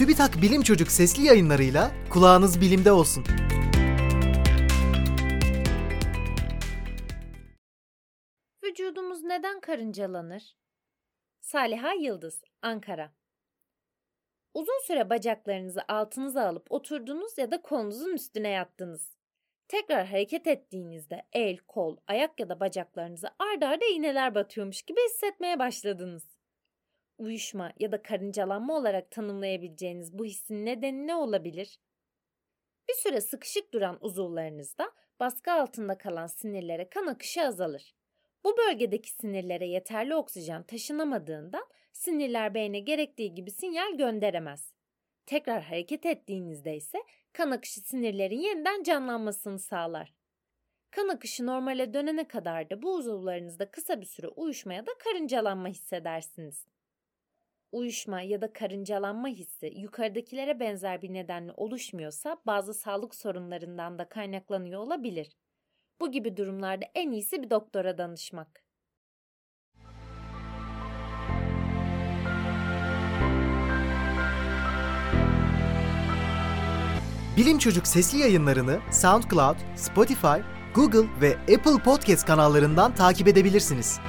TÜBİTAK Bilim Çocuk sesli yayınlarıyla kulağınız bilimde olsun. Vücudumuz neden karıncalanır? Saliha Yıldız, Ankara Uzun süre bacaklarınızı altınıza alıp oturdunuz ya da kolunuzun üstüne yattınız. Tekrar hareket ettiğinizde el, kol, ayak ya da bacaklarınıza ardarda arda iğneler batıyormuş gibi hissetmeye başladınız. Uyuşma ya da karıncalanma olarak tanımlayabileceğiniz bu hissin nedeni ne olabilir? Bir süre sıkışık duran uzuvlarınızda baskı altında kalan sinirlere kan akışı azalır. Bu bölgedeki sinirlere yeterli oksijen taşınamadığından sinirler beyne gerektiği gibi sinyal gönderemez. Tekrar hareket ettiğinizde ise kan akışı sinirlerin yeniden canlanmasını sağlar. Kan akışı normale dönene kadar da bu uzuvlarınızda kısa bir süre uyuşma ya da karıncalanma hissedersiniz. Uyuşma ya da karıncalanma hissi yukarıdakilere benzer bir nedenle oluşmuyorsa bazı sağlık sorunlarından da kaynaklanıyor olabilir. Bu gibi durumlarda en iyisi bir doktora danışmak. Bilim Çocuk sesli yayınlarını SoundCloud, Spotify, Google ve Apple Podcast kanallarından takip edebilirsiniz.